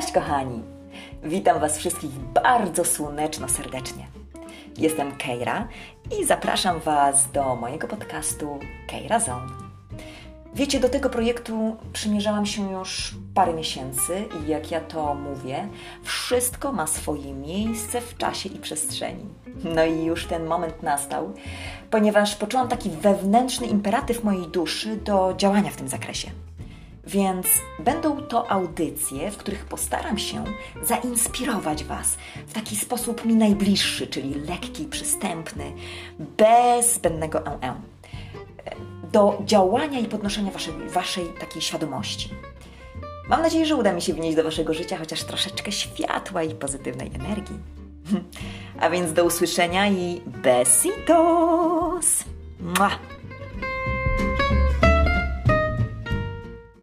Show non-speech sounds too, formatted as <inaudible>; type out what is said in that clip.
Cześć kochani! Witam Was wszystkich bardzo słoneczno serdecznie. Jestem Keira i zapraszam Was do mojego podcastu Keira Zone. Wiecie, do tego projektu przymierzałam się już parę miesięcy i jak ja to mówię, wszystko ma swoje miejsce w czasie i przestrzeni. No i już ten moment nastał, ponieważ poczułam taki wewnętrzny imperatyw mojej duszy do działania w tym zakresie. Więc będą to audycje, w których postaram się zainspirować Was w taki sposób mi najbliższy, czyli lekki, przystępny, bez zbędnego e do działania i podnoszenia waszej, waszej takiej świadomości. Mam nadzieję, że uda mi się wnieść do Waszego życia chociaż troszeczkę światła i pozytywnej energii. <laughs> A więc do usłyszenia i besitos! Mua!